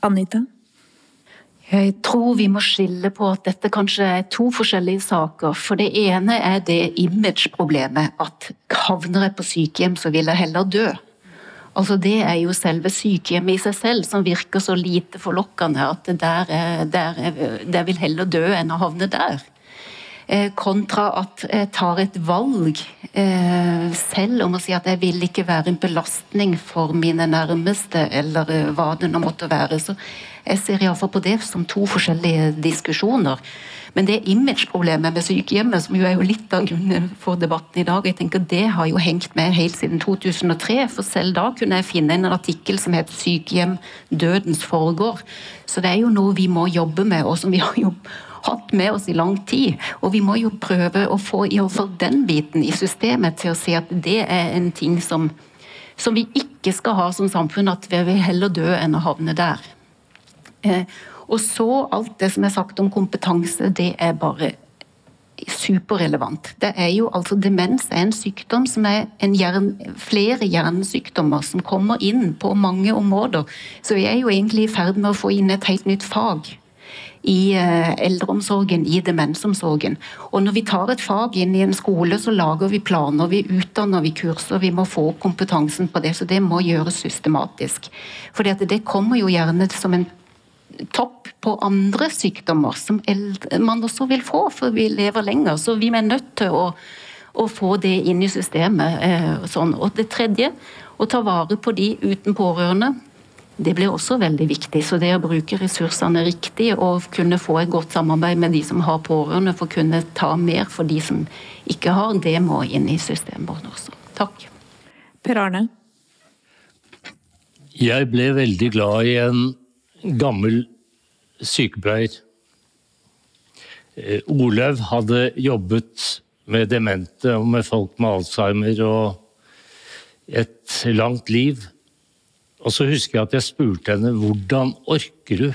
Anita? Jeg tror vi må skille på at dette kanskje er to forskjellige saker. For det ene er det image-problemet at havner jeg på sykehjem, så vil jeg heller dø. Altså Det er jo selve sykehjemmet i seg selv som virker så lite forlokkende at der, er, der, er, der vil heller dø enn å havne der. Eh, kontra at jeg tar et valg eh, selv om å si at jeg vil ikke være en belastning for mine nærmeste, eller eh, hva det nå måtte være. Så jeg ser iallfall på det som to forskjellige diskusjoner. Men det image-problemet med sykehjemmet, som jo er jo litt av grunnen for debatten i dag, jeg tenker det har jo hengt med helt siden 2003. For selv da kunne jeg finne en artikkel som het 'Sykehjem dødens foregår'. Så det er jo noe vi må jobbe med, og som vi har jobbet hatt med oss i lang tid. Og vi må jo prøve å få i hvert den biten i systemet til å si at det er en ting som, som vi ikke skal ha som samfunn, at vi vil heller dø enn å havne der. Eh, og så alt det som er sagt om kompetanse, det er bare superrelevant. Det er jo altså Demens er en sykdom som er hjern, flere hjernesykdommer som kommer inn på mange områder. Så vi er jo egentlig i ferd med å få inn et helt nytt fag i eh, eldreomsorgen, i demensomsorgen. Og når vi tar et fag inn i en skole, så lager vi planer, vi utdanner, vi kurser. Vi må få opp kompetansen på det, så det må gjøres systematisk. For det kommer jo gjerne som en topp på andre sykdommer som man også vil få, for vi lever lenger. Så vi er nødt til å, å få det inn i systemet. Eh, sånn. Og det tredje, å ta vare på de uten pårørende det blir også veldig viktig. Så det å bruke ressursene riktig og kunne få et godt samarbeid med de som har pårørende for å kunne ta mer for de som ikke har, det må inn i systemet vårt også. Takk. Per Arne? Jeg ble veldig glad i en gammel sykepleier. Eh, Olaug hadde jobbet med demente og med folk med alzheimer og et langt liv. Og så husker jeg at jeg spurte henne hvordan orker du?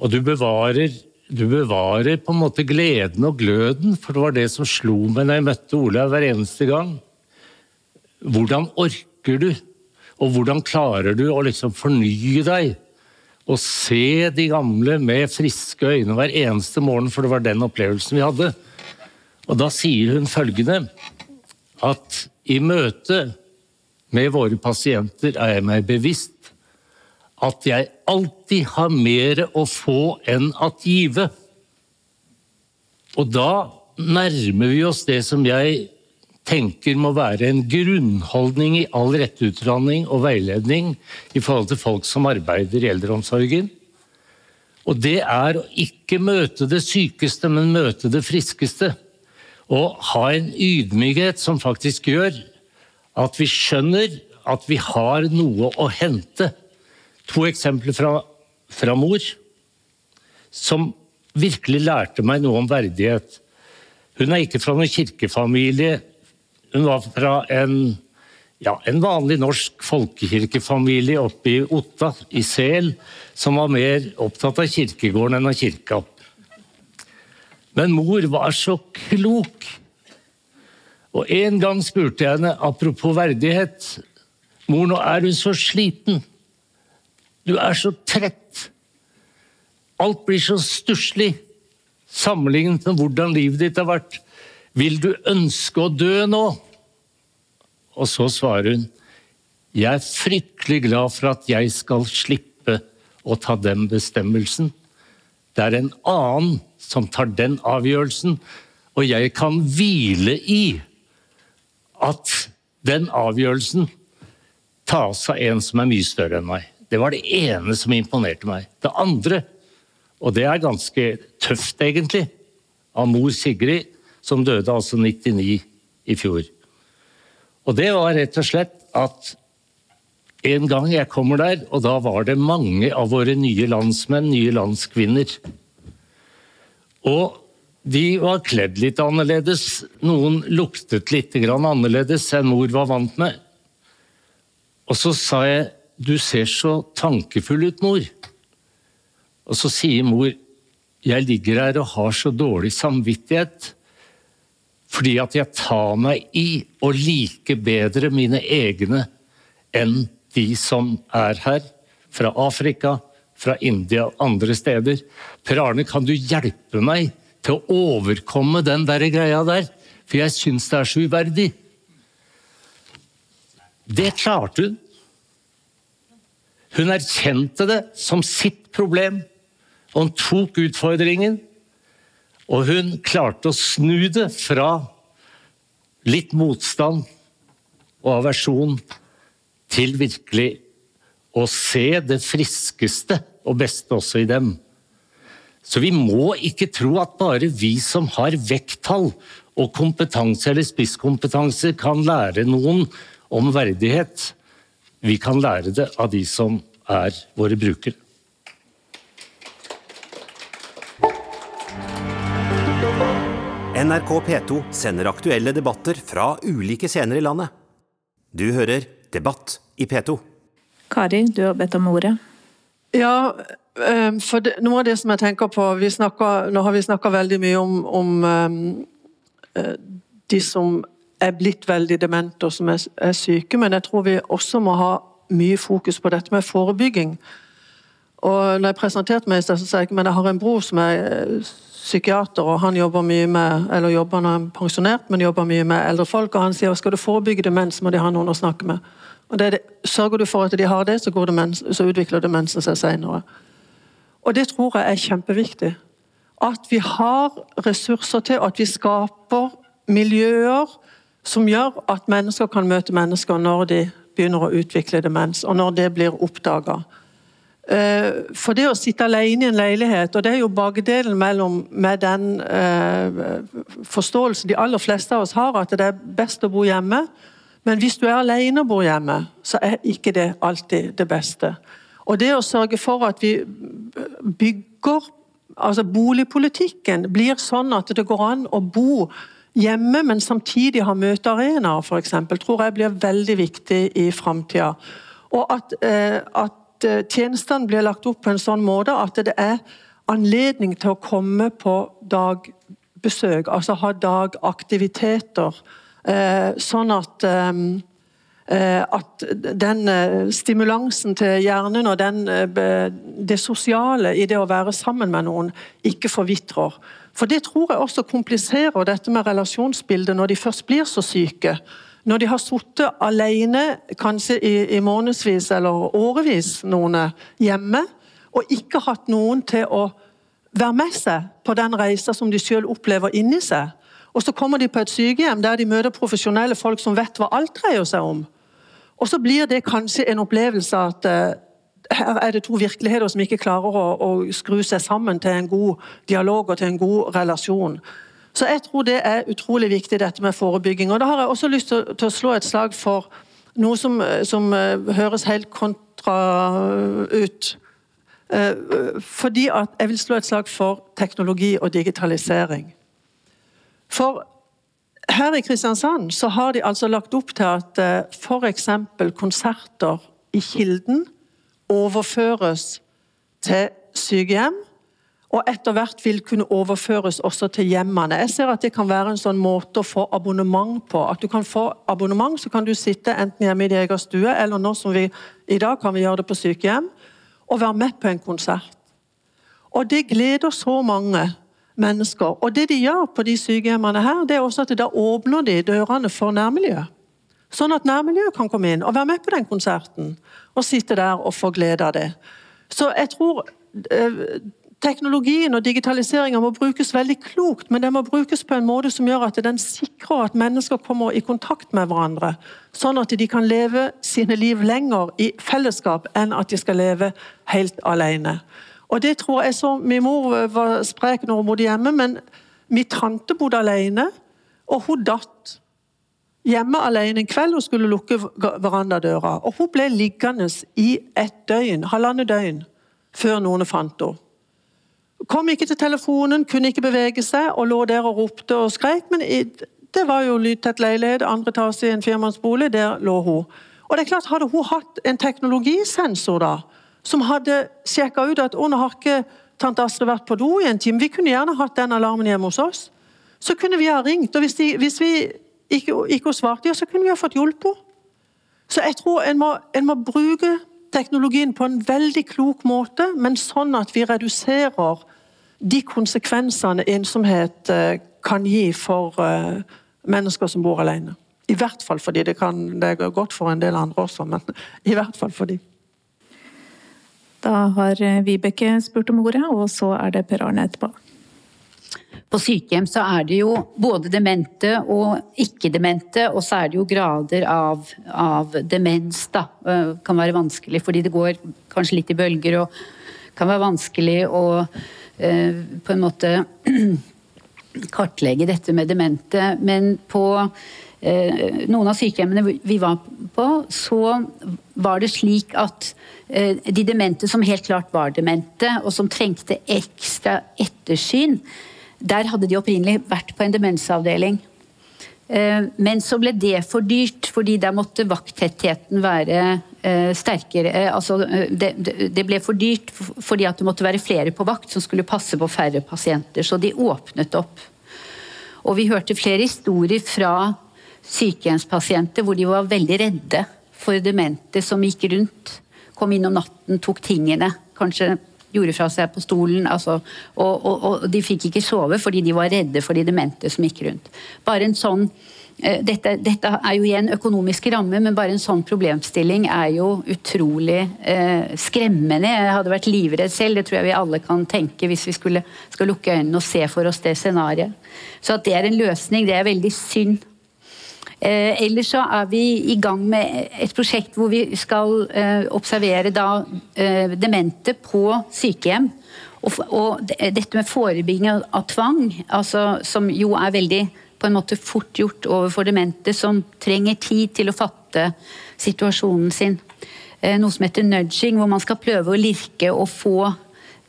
Og du bevarer, du bevarer på en måte gleden og gløden, for det var det som slo meg når jeg møtte Olaug hver eneste gang. Hvordan orker du? Og hvordan klarer du å liksom fornye deg? Og se de gamle med friske øyne hver eneste morgen, for det var den opplevelsen vi hadde. Og da sier hun følgende at i møte med våre pasienter er jeg meg bevisst at jeg alltid har mer å få enn at give. Og da nærmer vi oss det som jeg tenker må være en grunnholdning i all rettutdanning og veiledning i forhold til folk som arbeider i eldreomsorgen. Og det er å ikke møte det sykeste, men møte det friskeste. Og ha en ydmykhet som faktisk gjør at vi skjønner at vi har noe å hente. To eksempler fra, fra mor som virkelig lærte meg noe om verdighet. Hun er ikke fra noen kirkefamilie. Hun var fra en, ja, en vanlig norsk folkekirkefamilie oppe i Otta, i Sel, som var mer opptatt av kirkegården enn av kirka. Men mor var så klok. Og en gang spurte jeg henne, apropos verdighet Mor, nå er hun så sliten. Du er så trett. Alt blir så stusslig sammenlignet med hvordan livet ditt har vært. Vil du ønske å dø nå? Og så svarer hun, jeg er fryktelig glad for at jeg skal slippe å ta den bestemmelsen. Det er en annen som tar den avgjørelsen, og jeg kan hvile i at den avgjørelsen tas av en som er mye større enn meg. Det var det ene som imponerte meg. Det andre, og det er ganske tøft egentlig, av mor Sigrid, som døde altså 99 i fjor. Og det var rett og slett at en gang jeg kommer der, og da var det mange av våre nye landsmenn, nye landskvinner. Og de var kledd litt annerledes. Noen luktet litt annerledes enn mor var vant med. Og så sa jeg 'Du ser så tankefull ut, mor'. Og så sier mor 'Jeg ligger her og har så dårlig samvittighet' fordi at jeg tar meg i å like bedre mine egne enn de som er her, fra Afrika, fra India og andre steder. Per Arne, kan du hjelpe meg til å overkomme den der greia der? For jeg syns det er så uverdig. Det klarte hun. Hun erkjente det som sitt problem, og hun tok utfordringen. Og hun klarte å snu det fra litt motstand og aversjon til virkelig å se det friskeste og beste også i dem. Så vi må ikke tro at bare vi som har vekttall og kompetanse eller spisskompetanse, kan lære noen om verdighet. Vi kan lære det av de som er våre brukere. NRK P2 sender aktuelle debatter fra ulike scener i landet. Du hører Debatt i P2. Kari, du har bedt om ordet. Ja, eh, for det, noe av det som jeg tenker på snakker, Nå har vi snakka veldig mye om, om um, de som er blitt veldig demente og som er, er, syke, men jeg tror vi også må ha mye fokus på dette med forebygging. Og når jeg presenterte meg, så sa jeg men jeg har en bror som er eh, psykiater, og han jobber mye med eller jobber når han er pensjonert, men jobber mye med eldre folk. og Han sier skal du forebygge demens, må de ha noen å snakke med. Og det det, Sørger du for at de har det, så, demens, så utvikler demensen seg senere. Og det tror jeg er kjempeviktig. At vi har ressurser til, at vi skaper miljøer som gjør at mennesker kan møte mennesker når de begynner å utvikle demens, og når det blir oppdaga. Eh, for det å sitte alene i en leilighet, og det er jo bakdelen mellom med den eh, forståelsen de aller fleste av oss har, at det er best å bo hjemme. Men hvis du er alene og bor hjemme, så er ikke det alltid det beste. Og det å sørge for at vi bygger altså Boligpolitikken blir sånn at det går an å bo hjemme, men samtidig ha møtearenaer, f.eks., tror jeg blir veldig viktig i framtida. Og at, eh, at Eh, tjenestene blir lagt opp på en sånn måte at det er anledning til å komme på dagbesøk, altså ha dagaktiviteter. Eh, sånn at eh, at den stimulansen til hjernen og den, det sosiale i det å være sammen med noen, ikke forvitrer. For det tror jeg også kompliserer dette med relasjonsbildet når de først blir så syke. Når de har sittet alene, kanskje i, i månedsvis eller årevis, noen hjemme, og ikke hatt noen til å være med seg på den reisa som de selv opplever inni seg. Og så kommer de på et sykehjem der de møter profesjonelle folk som vet hva alt dreier seg om. Og så blir det kanskje en opplevelse at uh, her er det to virkeligheter som ikke klarer å, å skru seg sammen til en god dialog og til en god relasjon. Så jeg tror det er utrolig viktig, dette med forebygging. Og da har jeg også lyst til, til å slå et slag for noe som, som uh, høres helt kontra ut. Fordi at jeg vil slå et slag for teknologi og digitalisering. For her i Kristiansand så har de altså lagt opp til at uh, f.eks. konserter i Kilden overføres til sykehjem. Og etter hvert vil kunne overføres også til hjemmene. Jeg ser at Det kan være en sånn måte å få abonnement på. At du kan få abonnement, så kan du sitte enten hjemme i din egen stue, eller nå som vi i dag kan vi gjøre det på sykehjem, og være med på en konsert. Og Det gleder så mange mennesker. Og Det de gjør på de sykehjemmene her, det er også at da åpner de dørene for nærmiljøet. Sånn at nærmiljøet kan komme inn og være med på den konserten. Og sitte der og få glede av det. Så jeg tror eh, teknologien og digitaliseringa må brukes veldig klokt, men den må brukes på en måte som gjør at den sikrer at mennesker kommer i kontakt med hverandre. Sånn at de kan leve sine liv lenger i fellesskap enn at de skal leve helt alene. Og det tror jeg så, Min mor var sprek når hun bodde hjemme, men min tante bodde alene, og hun datt hjemme alene en kveld og skulle lukke verandadøra. Og hun ble liggende i et døgn, halvannet døgn før noen fant henne. Kom ikke til telefonen, kunne ikke bevege seg og lå der og ropte og skrek. Men det var jo lydtett leilighet, andre etasje i en firmannsbolig, der lå hun. Og det er klart, Hadde hun hatt en teknologisensor da, som hadde sjekka ut at nå har ikke tante Astrid vært på do i en time, vi kunne gjerne hatt den alarmen hjemme hos oss, så kunne vi ha ringt. og Hvis, de, hvis vi ikke, ikke svarte, ja, så kunne vi ha fått hjulpet henne. Så jeg tror en må, en må, bruke teknologien på en veldig klok måte, men sånn at vi reduserer de konsekvensene ensomhet eh, kan gi for uh, mennesker som bor alene. I hvert fall fordi det kan det er godt for en del andre også, men i hvert fall for de. Da har eh, Vibeke spurt om ordet, og så er det Per Arne etterpå. På sykehjem så er det jo både demente og ikke-demente, og så er det jo grader av, av demens. da. Det eh, kan være vanskelig fordi det går kanskje litt i bølger, og kan være vanskelig å eh, på en måte kartlegge dette med demente. Men på eh, noen av sykehjemmene vi var på, så var det slik at eh, de demente som helt klart var demente, og som trengte ekstra ettersyn, der hadde de opprinnelig vært på en demensavdeling. Eh, men så ble det for dyrt, fordi der måtte vakttettheten være eh, sterkere. Altså, det ble for dyrt fordi det måtte være flere på vakt som skulle passe på færre pasienter. Så de åpnet opp. Og vi hørte flere historier fra sykehjemspasienter hvor de var veldig redde for demente som gikk rundt. Kom inn om natten, tok tingene. Kanskje gjorde fra seg på stolen. Altså, og, og, og, de fikk ikke sove fordi de var redde for de demente som gikk rundt. Bare en sånn eh, dette, dette, er jo igjen økonomiske rammer, men bare en sånn problemstilling er jo utrolig eh, skremmende. Jeg hadde vært livredd selv, det tror jeg vi alle kan tenke hvis vi skulle skal lukke øynene og se for oss det scenarioet. Så at det er en løsning, det er veldig synd. Eh, ellers så er vi i gang med et prosjekt hvor vi skal eh, observere da, eh, demente på sykehjem. Og, dette med forebygging av tvang, altså, som jo er veldig på en måte fort gjort overfor demente, som trenger tid til å fatte situasjonen sin. Noe som heter nudging, hvor man skal prøve å lirke og få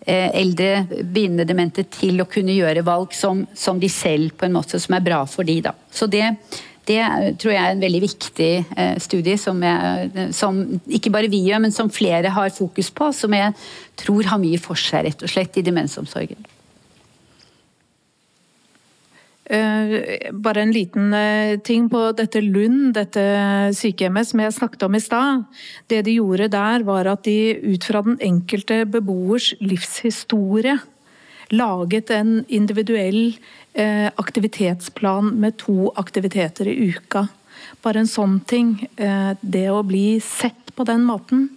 eldre begynnende demente til å kunne gjøre valg som, som, de selv på en måte som er bra for de da. Så det det tror jeg er en veldig viktig eh, studie som, jeg, som, ikke bare vi gjør, men som flere har fokus på. Som jeg tror har mye for seg, rett og slett, i demensomsorgen. Uh, bare en liten uh, ting på dette Lund, dette sykehjemmet som jeg snakket om i stad. Det de gjorde der, var at de ut fra den enkelte beboers livshistorie laget en individuell Eh, aktivitetsplan med to aktiviteter i uka. Bare en sånn ting. Eh, det å bli sett på den måten.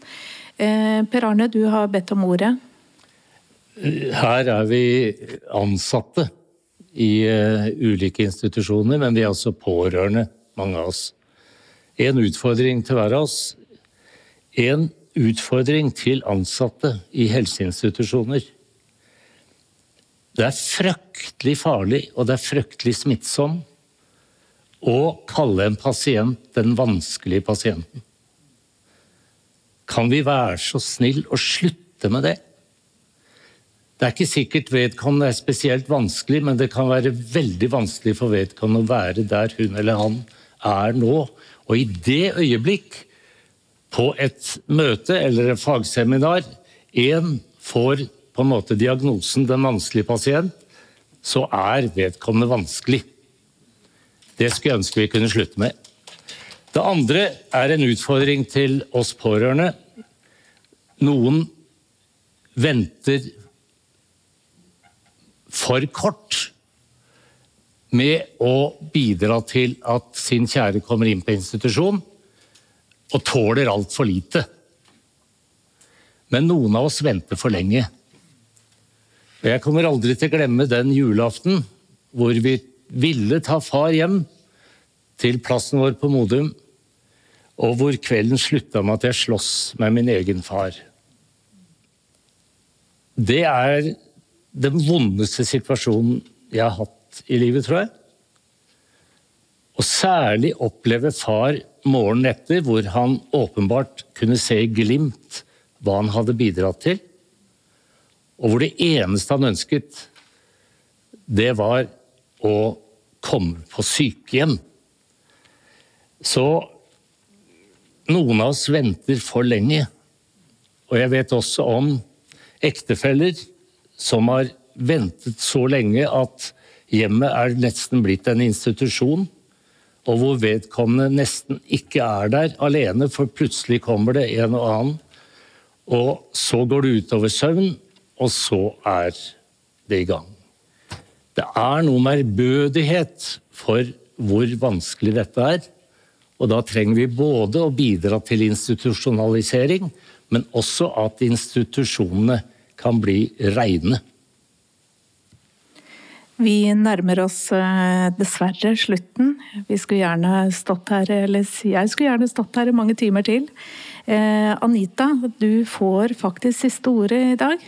Eh, per Arne, du har bedt om ordet. Her er vi ansatte i ulike institusjoner, men vi er også pårørende, mange av oss. En utfordring til hver av oss. En utfordring til ansatte i helseinstitusjoner. Det er fryktelig farlig, og det er fryktelig smittsom å kalle en pasient den vanskelige pasienten. Kan vi være så snill å slutte med det? Det er ikke sikkert vedkommende er spesielt vanskelig, men det kan være veldig vanskelig for vedkommende å være der hun eller han er nå. Og i det øyeblikk, på et møte eller et fagseminar, én får på en måte diagnosen 'den vanskelige pasient', så er vedkommende vanskelig. Det skulle jeg ønske vi kunne slutte med. Det andre er en utfordring til oss pårørende. Noen venter for kort med å bidra til at sin kjære kommer inn på institusjon, og tåler altfor lite. Men noen av oss venter for lenge. Og jeg kommer aldri til å glemme den julaften hvor vi ville ta far hjem til plassen vår på Modum, og hvor kvelden slutta med at jeg sloss med min egen far. Det er den vondeste situasjonen jeg har hatt i livet, tror jeg. Og særlig oppleve far morgenen etter, hvor han åpenbart kunne se i glimt hva han hadde bidratt til, og hvor det eneste han ønsket, det var å komme på sykehjem. Så noen av oss venter for lenge. Og jeg vet også om ektefeller som har ventet så lenge at hjemmet er nesten blitt en institusjon, og hvor vedkommende nesten ikke er der alene, for plutselig kommer det en og annen. Og så går det utover søvn, og så er det i gang. Det er noe med ærbødighet for hvor vanskelig dette er. Og da trenger vi både å bidra til institusjonalisering, men også at institusjonene kan bli reine. Vi nærmer oss eh, dessverre slutten. Vi skulle gjerne stått her, eller jeg skulle gjerne stått her i mange timer til. Eh, Anita, du får faktisk siste ordet i dag.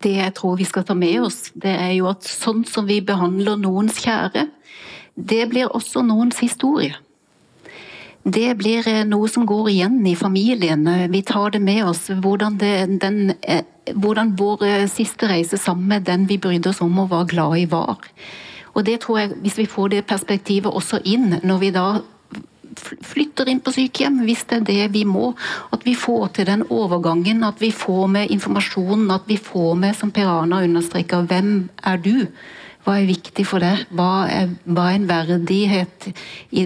Det jeg tror vi skal ta med oss, det er jo at sånn som vi behandler noens kjære, det blir også noens historie. Det blir eh, noe som går igjen i familien. Vi tar det med oss. Hvordan, det, den, eh, hvordan vår eh, siste reise sammen med den vi brydde oss om og var glad i, var. Og det tror jeg, Hvis vi får det perspektivet også inn når vi da flytter inn på sykehjem, hvis det er det vi må. At vi får til den overgangen, at vi får med informasjonen, at vi får med, som Per Arne understreker, hvem er du? Hva er viktig for deg? Hva er, hva er en verdighet?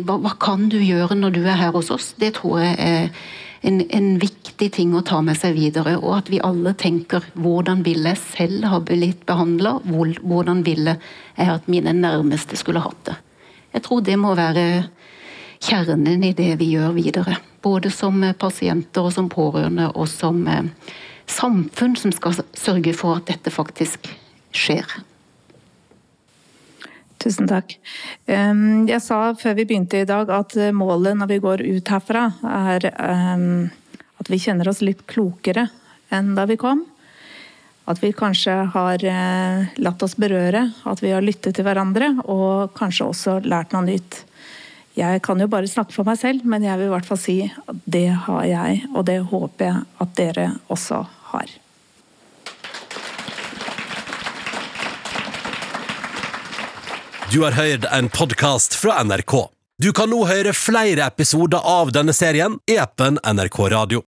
Hva, hva, kan du gjøre når du er her hos oss? Det tror jeg er en, en, viktig ting å ta med seg videre. Og at vi alle tenker hvordan ville jeg selv ha blitt behandla? Hvordan ville jeg at mine nærmeste skulle hatt det? Jeg tror det må være kjernen i det vi gjør videre. Både som pasienter og som pårørende, og som eh, samfunn som skal sørge for at dette faktisk skjer. Tusen takk. Jeg sa før vi begynte i dag at målet når vi går ut herfra, er at vi kjenner oss litt klokere enn da vi kom. At vi kanskje har eh, latt oss berøre, at vi har lyttet til hverandre og kanskje også lært noe nytt. Jeg kan jo bare snakke for meg selv, men jeg vil i hvert fall si at det har jeg, og det håper jeg at dere også har. Du har hørt en podkast fra NRK. Du kan nå høre flere episoder av denne serien i appen NRK Radio.